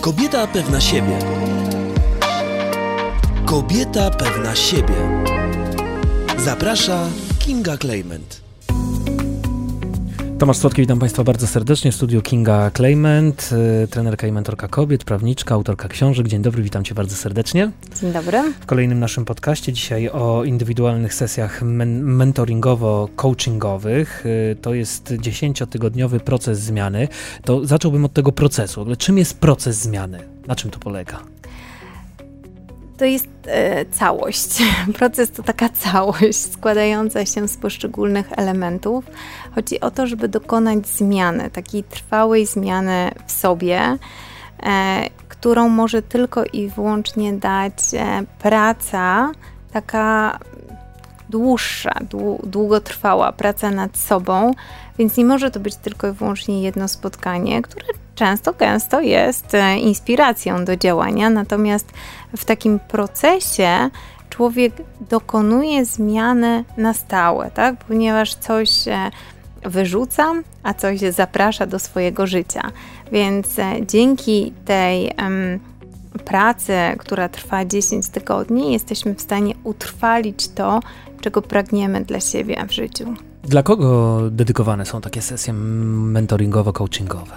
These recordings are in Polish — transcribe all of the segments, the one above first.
Kobieta pewna siebie. Kobieta pewna siebie. Zaprasza Kinga Clement. Tomasz Słodki, witam Państwa bardzo serdecznie. W studiu Kinga Clement, y, trenerka i mentorka kobiet, prawniczka, autorka książek. Dzień dobry, witam Cię bardzo serdecznie. Dzień dobry. W kolejnym naszym podcaście dzisiaj o indywidualnych sesjach men mentoringowo-coachingowych. Y, to jest dziesięciotygodniowy proces zmiany. To zacząłbym od tego procesu. Ale czym jest proces zmiany? Na czym to polega? To jest e, całość. Proces to taka całość składająca się z poszczególnych elementów. Chodzi o to, żeby dokonać zmiany, takiej trwałej zmiany w sobie, e, którą może tylko i wyłącznie dać e, praca taka dłuższa, długotrwała praca nad sobą, więc nie może to być tylko i wyłącznie jedno spotkanie, które często, gęsto jest e, inspiracją do działania, natomiast w takim procesie człowiek dokonuje zmiany na stałe, tak? ponieważ coś wyrzuca, a coś zaprasza do swojego życia. Więc e, dzięki tej um, pracy, która trwa 10 tygodni, jesteśmy w stanie utrwalić to, czego pragniemy dla siebie w życiu. Dla kogo dedykowane są takie sesje mentoringowo-coachingowe?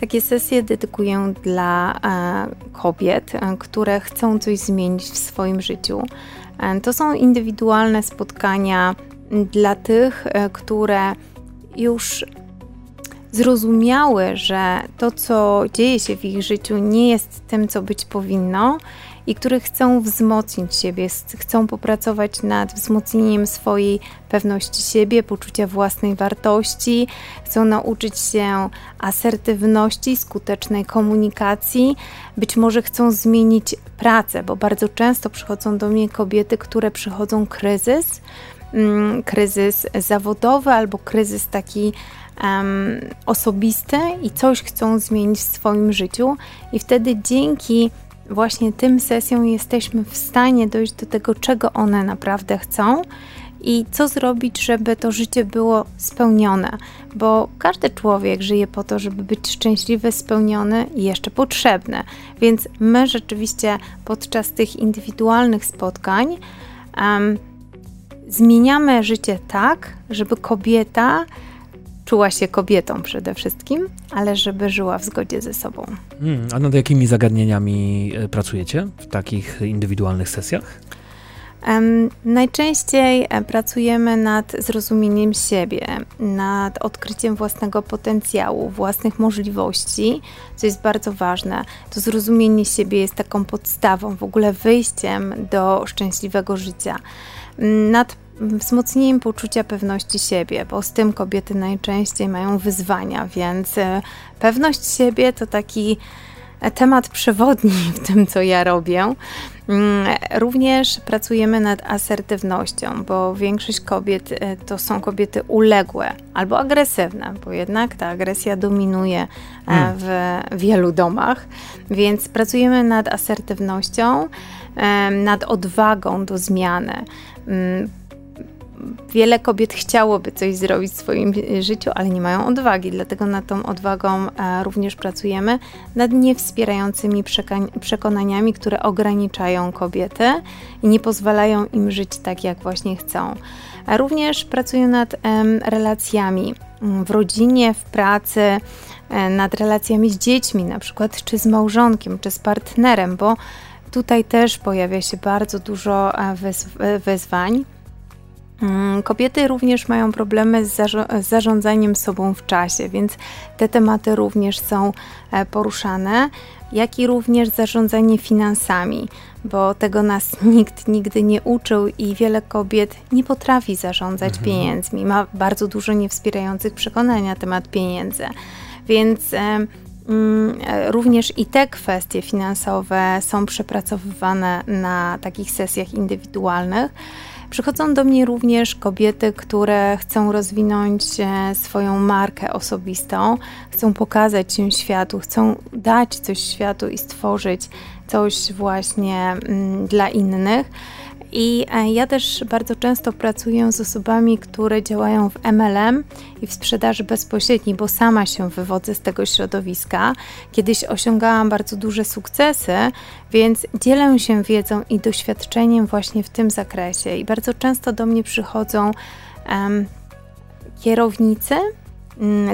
Takie sesje dedykuję dla e, kobiet, e, które chcą coś zmienić w swoim życiu. E, to są indywidualne spotkania dla tych, które już zrozumiały, że to, co dzieje się w ich życiu, nie jest tym, co być powinno, i które chcą wzmocnić siebie, chcą popracować nad wzmocnieniem swojej pewności siebie, poczucia własnej wartości, chcą nauczyć się asertywności, skutecznej komunikacji, być może chcą zmienić pracę, bo bardzo często przychodzą do mnie kobiety, które przychodzą kryzys Mm, kryzys zawodowy albo kryzys taki um, osobisty i coś chcą zmienić w swoim życiu, i wtedy dzięki właśnie tym sesjom jesteśmy w stanie dojść do tego, czego one naprawdę chcą i co zrobić, żeby to życie było spełnione, bo każdy człowiek żyje po to, żeby być szczęśliwy, spełniony i jeszcze potrzebny. Więc my rzeczywiście podczas tych indywidualnych spotkań um, zmieniamy życie tak, żeby kobieta czuła się kobietą przede wszystkim, ale żeby żyła w zgodzie ze sobą. Hmm, a nad jakimi zagadnieniami e, pracujecie w takich indywidualnych sesjach? Um, najczęściej e, pracujemy nad zrozumieniem siebie, nad odkryciem własnego potencjału, własnych możliwości, co jest bardzo ważne. To zrozumienie siebie jest taką podstawą, w ogóle wyjściem do szczęśliwego życia nad wzmocnieniem poczucia pewności siebie, bo z tym kobiety najczęściej mają wyzwania, więc e, pewność siebie to taki e, temat przewodni w tym, co ja robię. Mm, również pracujemy nad asertywnością, bo większość kobiet e, to są kobiety uległe albo agresywne, bo jednak ta agresja dominuje hmm. w wielu domach, więc pracujemy nad asertywnością, nad odwagą do zmiany. Wiele kobiet chciałoby coś zrobić w swoim życiu, ale nie mają odwagi, dlatego nad tą odwagą e, również pracujemy, nad niewspierającymi przekonaniami, które ograniczają kobiety i nie pozwalają im żyć tak, jak właśnie chcą. Również pracuję nad relacjami w rodzinie, w pracy, e, nad relacjami z dziećmi, na przykład czy z małżonkiem, czy z partnerem, bo tutaj też pojawia się bardzo dużo e, wyzwań. Mm, kobiety również mają problemy z, zarządzaniem zarządzaniem sobą w czasie, więc te tematy również są e, poruszane, jak i również zarządzanie finansami, bo tego nas nikt nigdy nie uczył i wiele kobiet nie potrafi zarządzać mhm. pieniędzmi, ma bardzo dużo niewspierających przekonań na temat pieniędzy. Więc e, mm, również i te kwestie finansowe są przepracowywane na takich sesjach indywidualnych. Przychodzą do mnie również kobiety, które chcą rozwinąć e, swoją markę osobistą, chcą pokazać się światu, chcą dać coś światu i stworzyć coś właśnie mm, dla innych. I e, ja też bardzo często pracuję z osobami, które działają w MLM i w sprzedaży bezpośredniej, bo sama się wywodzę z tego środowiska. Kiedyś osiągałam bardzo duże sukcesy, więc dzielę się wiedzą i doświadczeniem właśnie w tym zakresie. I bardzo często do mnie przychodzą um, kierownicy,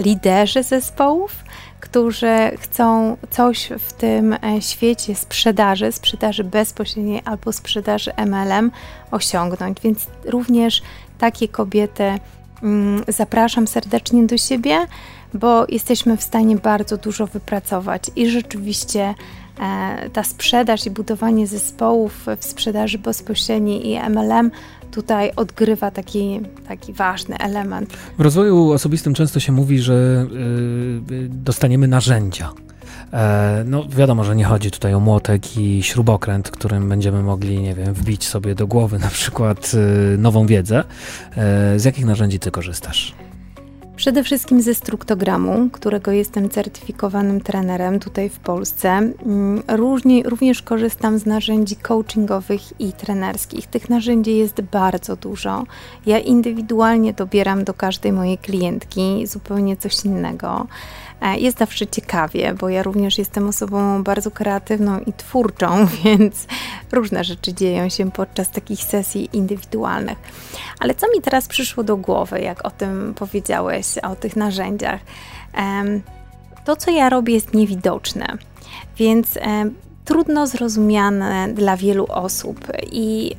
liderzy zespołów, którzy chcą coś w tym e, świecie sprzedaży, sprzedaży bezpośredniej albo sprzedaży MLM osiągnąć. Więc również takie kobiety mm, zapraszam serdecznie do siebie, bo jesteśmy w stanie bardzo dużo wypracować i rzeczywiście e, ta sprzedaż i budowanie zespołów w sprzedaży bezpośredniej i MLM tutaj odgrywa taki, taki ważny element. W rozwoju osobistym często się mówi, że yy, dostaniemy narzędzia. E, no wiadomo, że nie chodzi tutaj o młotek i śrubokręt, którym będziemy mogli, nie wiem, wbić sobie do głowy na przykład y, nową wiedzę. E, z jakich narzędzi ty korzystasz? Przede wszystkim ze struktogramu, którego jestem certyfikowanym trenerem tutaj w Polsce. Mm, różnie, również korzystam z narzędzi coachingowych i trenerskich. Tych narzędzi jest bardzo dużo. Ja indywidualnie dobieram do każdej mojej klientki zupełnie coś innego. E, jest zawsze ciekawie, bo ja również jestem osobą bardzo kreatywną i twórczą, więc różne rzeczy dzieją się podczas takich sesji indywidualnych. Ale co mi teraz przyszło do głowy, jak o tym powiedziałeś, o tych narzędziach? To, co ja robię, jest niewidoczne, więc trudno zrozumiane dla wielu osób i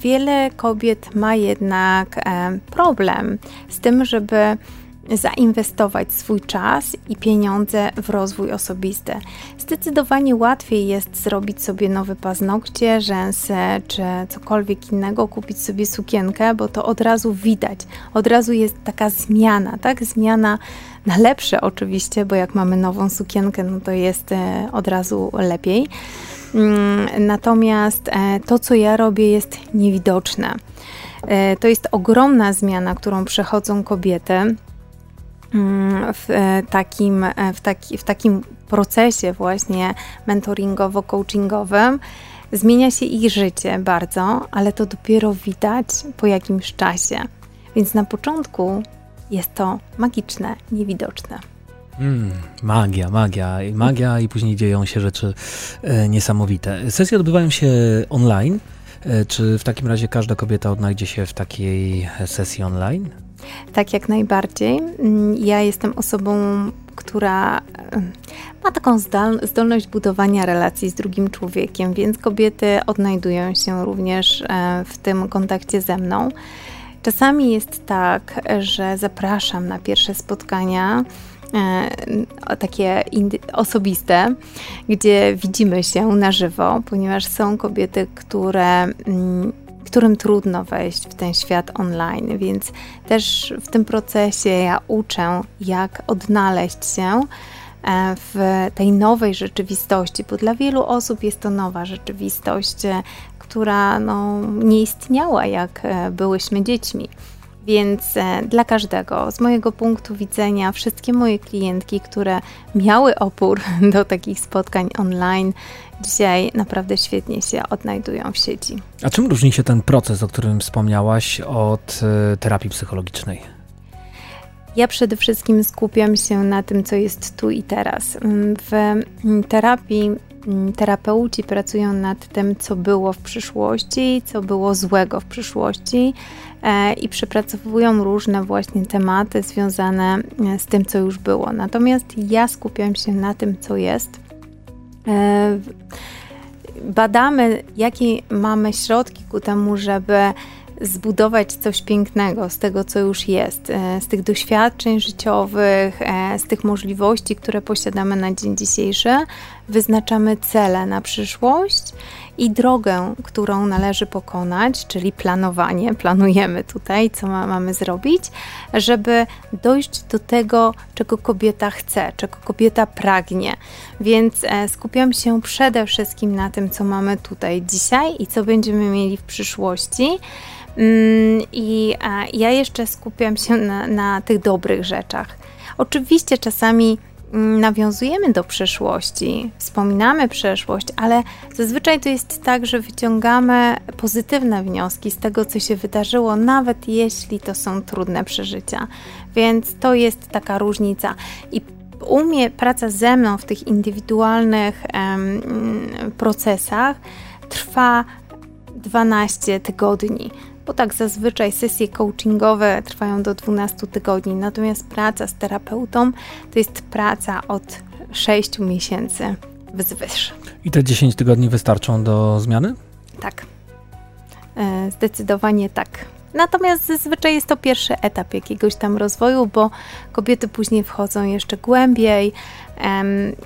wiele kobiet ma jednak problem z tym, żeby zainwestować swój czas i pieniądze w rozwój osobisty. Zdecydowanie łatwiej jest zrobić sobie nowe paznokcie, rzęsy czy cokolwiek innego, kupić sobie sukienkę, bo to od razu widać. Od razu jest taka zmiana, tak? Zmiana na lepsze oczywiście, bo jak mamy nową sukienkę, no to jest e, od razu lepiej. Mm, natomiast e, to, co ja robię, jest niewidoczne. E, to jest ogromna zmiana, którą przechodzą kobiety w e, takim, e, w, taki, w takim procesie właśnie mentoringowo-coachingowym zmienia się ich życie bardzo, ale to dopiero widać po jakimś czasie. Więc na początku jest to magiczne, niewidoczne. Mm, magia, magia, magia i później dzieją się rzeczy e, niesamowite. Sesje odbywają się online. E, czy w takim razie każda kobieta odnajdzie się w takiej sesji online? Tak, jak najbardziej. Mm, ja jestem osobą, która ma taką zdolność budowania relacji z drugim człowiekiem, więc kobiety odnajdują się również e, w tym kontakcie ze mną. Czasami jest tak, że zapraszam na pierwsze spotkania e, takie osobiste, gdzie widzimy się na żywo, ponieważ są kobiety, które mm, którym trudno wejść w ten świat online, więc też w tym procesie ja uczę, jak odnaleźć się e, w tej nowej rzeczywistości, bo dla wielu osób jest to nowa rzeczywistość, e, która no, nie istniała, jak e, byłyśmy dziećmi. Więc dla każdego, z mojego punktu widzenia, wszystkie moje klientki, które miały opór do takich spotkań online, dzisiaj naprawdę świetnie się odnajdują w sieci. A czym różni się ten proces, o którym wspomniałaś, od y, terapii psychologicznej? Ja przede wszystkim skupiam się na tym, co jest tu i teraz. W terapii terapeuci pracują nad tym, co było w przyszłości, co było złego w przyszłości e, i przepracowują różne właśnie tematy związane e, z tym, co już było. Natomiast ja skupiam się na tym, co jest E, badamy, jakie mamy środki ku temu, żeby zbudować coś pięknego z tego, co już jest, z tych doświadczeń życiowych, z tych możliwości, które posiadamy na dzień dzisiejszy, wyznaczamy cele na przyszłość i drogę, którą należy pokonać, czyli planowanie. Planujemy tutaj, co ma, mamy zrobić, żeby dojść do tego, czego kobieta chce, czego kobieta pragnie. Więc e, skupiam się przede wszystkim na tym, co mamy tutaj dzisiaj i co będziemy mieli w przyszłości. Mm, I ja jeszcze skupiam się na, na tych dobrych rzeczach. Oczywiście czasami nawiązujemy do przeszłości, wspominamy przeszłość, ale zazwyczaj to jest tak, że wyciągamy pozytywne wnioski z tego, co się wydarzyło, nawet jeśli to są trudne przeżycia. Więc to jest taka różnica. I praca ze mną w tych indywidualnych em, procesach trwa 12 tygodni bo tak zazwyczaj sesje coachingowe trwają do 12 tygodni, natomiast praca z terapeutą to jest praca od 6 miesięcy wzwyż. I te 10 tygodni wystarczą do zmiany? Tak. E, zdecydowanie tak. Natomiast zazwyczaj jest to pierwszy etap jakiegoś tam rozwoju, bo kobiety później wchodzą jeszcze głębiej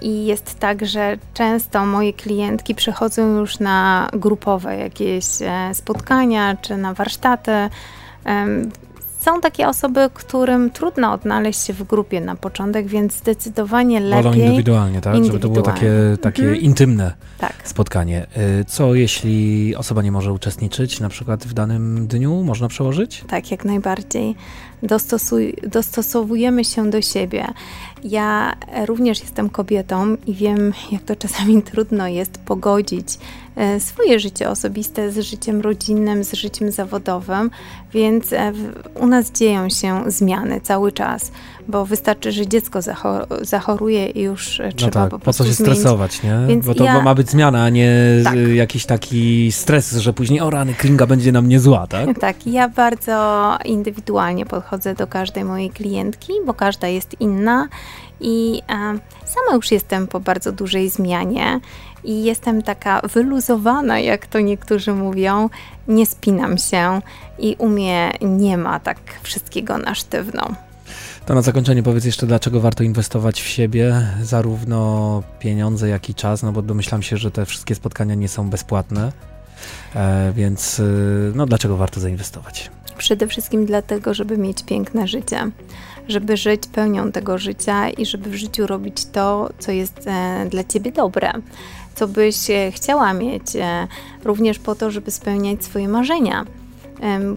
i jest tak, że często moje klientki przychodzą już na grupowe jakieś e, spotkania czy na warsztaty. Są takie osoby, którym trudno odnaleźć się w grupie na początek, więc zdecydowanie lepiej. Wolą indywidualnie, tak? Indywidualnie. Żeby to było takie, takie mhm. intymne tak. spotkanie. Y, co jeśli osoba nie może uczestniczyć na przykład w danym dniu? Można przełożyć? Tak, jak najbardziej. Dostosuj, dostosowujemy się do siebie. Ja również jestem kobietą i wiem, jak to czasami trudno jest pogodzić swoje życie osobiste z życiem rodzinnym, z życiem zawodowym, więc e, u nas dzieją się zmiany cały czas, bo wystarczy, że dziecko zachoruje i już e, no trzeba tak, po prostu po co się zmienić. stresować, nie? Więc bo to ja... ma być zmiana, a nie tak. jakiś taki stres, że później o rany, klinga będzie na mnie zła, tak? Tak, ja bardzo indywidualnie podchodzę do każdej mojej klientki, bo każda jest inna i e, sama już jestem po bardzo dużej zmianie i jestem taka wyluzowana, jak to niektórzy mówią. Nie spinam się i u mnie nie ma tak wszystkiego na sztywno. To na zakończenie powiedz jeszcze, dlaczego warto inwestować w siebie, zarówno pieniądze, jak i czas, no bo domyślam się, że te wszystkie spotkania nie są bezpłatne, e, więc y, no dlaczego warto zainwestować? Przede wszystkim dlatego, żeby mieć piękne życie żeby żyć pełnią tego życia i żeby w życiu robić to, co jest e, dla ciebie dobre, co byś e, chciała mieć, e, również po to, żeby spełniać swoje marzenia.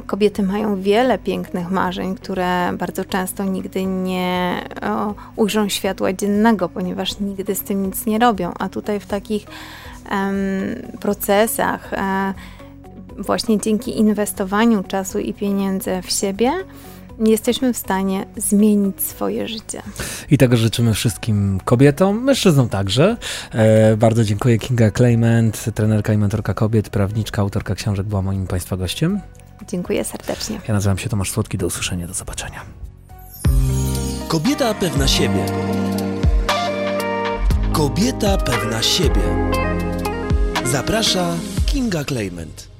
Kobiety mają wiele pięknych marzeń, które bardzo często nigdy nie o, ujrzą światła dziennego, ponieważ nigdy z tym nic nie robią. A tutaj w takich um, procesach, e, właśnie dzięki inwestowaniu czasu i pieniędzy w siebie, jesteśmy w stanie zmienić swoje życie. I tego życzymy wszystkim kobietom, mężczyznom także. E, bardzo dziękuję Kinga Clement, trenerka i mentorka kobiet, prawniczka, autorka książek była moim Państwa gościem. Dziękuję serdecznie. Ja nazywam się Tomasz Słodki, do usłyszenia, do zobaczenia. Kobieta pewna siebie. Kobieta pewna siebie. Zaprasza Kinga Clement.